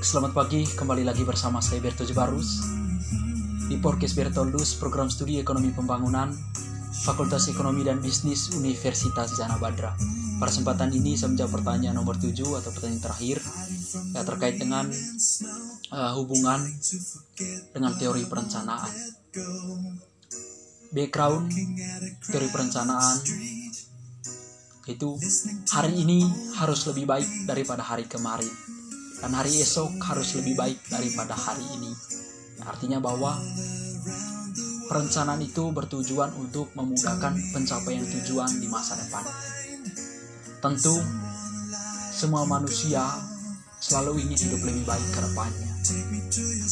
Selamat pagi, kembali lagi bersama saya Berto Jebarus di Podcast Bertolus, program studi ekonomi pembangunan Fakultas Ekonomi dan Bisnis Universitas Jana Badra. Pada kesempatan ini saya menjawab pertanyaan nomor 7 atau pertanyaan terakhir ya, terkait dengan uh, hubungan dengan teori perencanaan. Background teori perencanaan itu hari ini harus lebih baik daripada hari kemarin dan hari esok harus lebih baik daripada hari ini. Artinya bahwa perencanaan itu bertujuan untuk memudahkan pencapaian tujuan di masa depan. Tentu semua manusia selalu ingin hidup lebih baik ke depannya.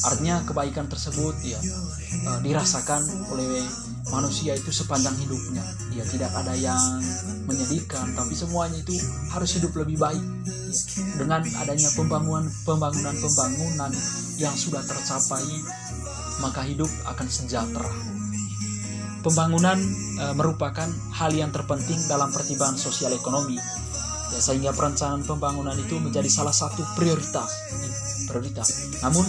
Artinya kebaikan tersebut ya eh, dirasakan oleh manusia itu sepanjang hidupnya. Ya tidak ada yang menyedihkan, tapi semuanya itu harus hidup lebih baik. Ya, dengan adanya pembangunan pembangunan pembangunan yang sudah tercapai, maka hidup akan sejahtera. Pembangunan e, merupakan hal yang terpenting dalam pertimbangan sosial ekonomi, ya, sehingga perencanaan pembangunan itu menjadi salah satu prioritas. Prioritas. Namun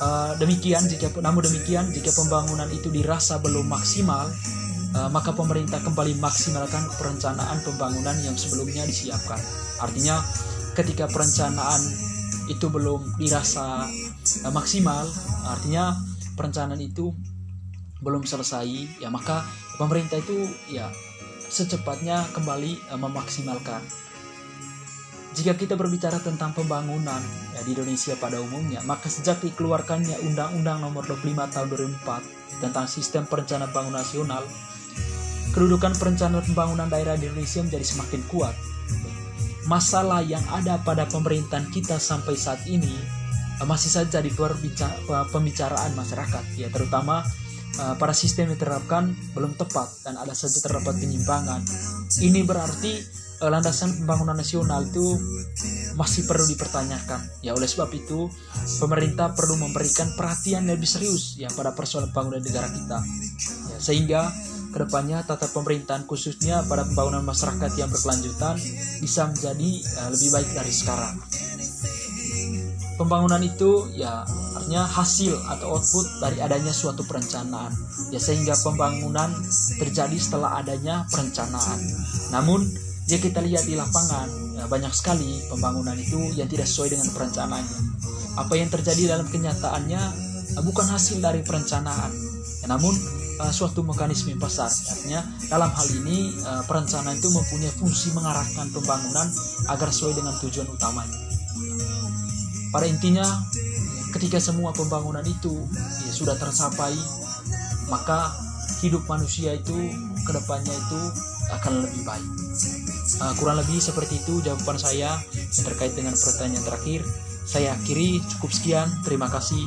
uh, demikian jika namun demikian jika pembangunan itu dirasa belum maksimal uh, maka pemerintah kembali maksimalkan perencanaan pembangunan yang sebelumnya disiapkan artinya ketika perencanaan itu belum dirasa uh, maksimal artinya perencanaan itu belum selesai ya maka pemerintah itu ya secepatnya kembali uh, memaksimalkan jika kita berbicara tentang pembangunan ya, di Indonesia pada umumnya, maka sejak dikeluarkannya Undang-Undang Nomor 25 Tahun 2004 tentang Sistem Perencanaan Pembangunan Nasional, kedudukan perencanaan pembangunan daerah di Indonesia menjadi semakin kuat. Masalah yang ada pada pemerintahan kita sampai saat ini eh, masih saja di pembicaraan masyarakat, ya terutama uh, para sistem yang diterapkan belum tepat dan ada saja terdapat penyimpangan. Ini berarti Eh, landasan pembangunan nasional itu masih perlu dipertanyakan. Ya oleh sebab itu pemerintah perlu memberikan perhatian lebih serius ya pada persoalan pembangunan negara kita. Ya, sehingga ke depannya tata pemerintahan khususnya pada pembangunan masyarakat yang berkelanjutan bisa menjadi uh, lebih baik dari sekarang. Pembangunan itu ya artinya hasil atau output dari adanya suatu perencanaan ya sehingga pembangunan terjadi setelah adanya perencanaan. Namun jika kita lihat di lapangan, ya, banyak sekali pembangunan itu yang tidak sesuai dengan perencanaannya. Apa yang terjadi dalam kenyataannya uh, bukan hasil dari perencanaan, ya, namun uh, suatu mekanisme pasar. Artinya dalam hal ini uh, perencanaan itu mempunyai fungsi mengarahkan pembangunan agar sesuai dengan tujuan utamanya. Pada intinya, ketika semua pembangunan itu ya, sudah tercapai, maka hidup manusia itu ke depannya itu akan lebih baik. Uh, kurang lebih seperti itu jawaban saya yang terkait dengan pertanyaan terakhir. Saya akhiri cukup sekian. Terima kasih.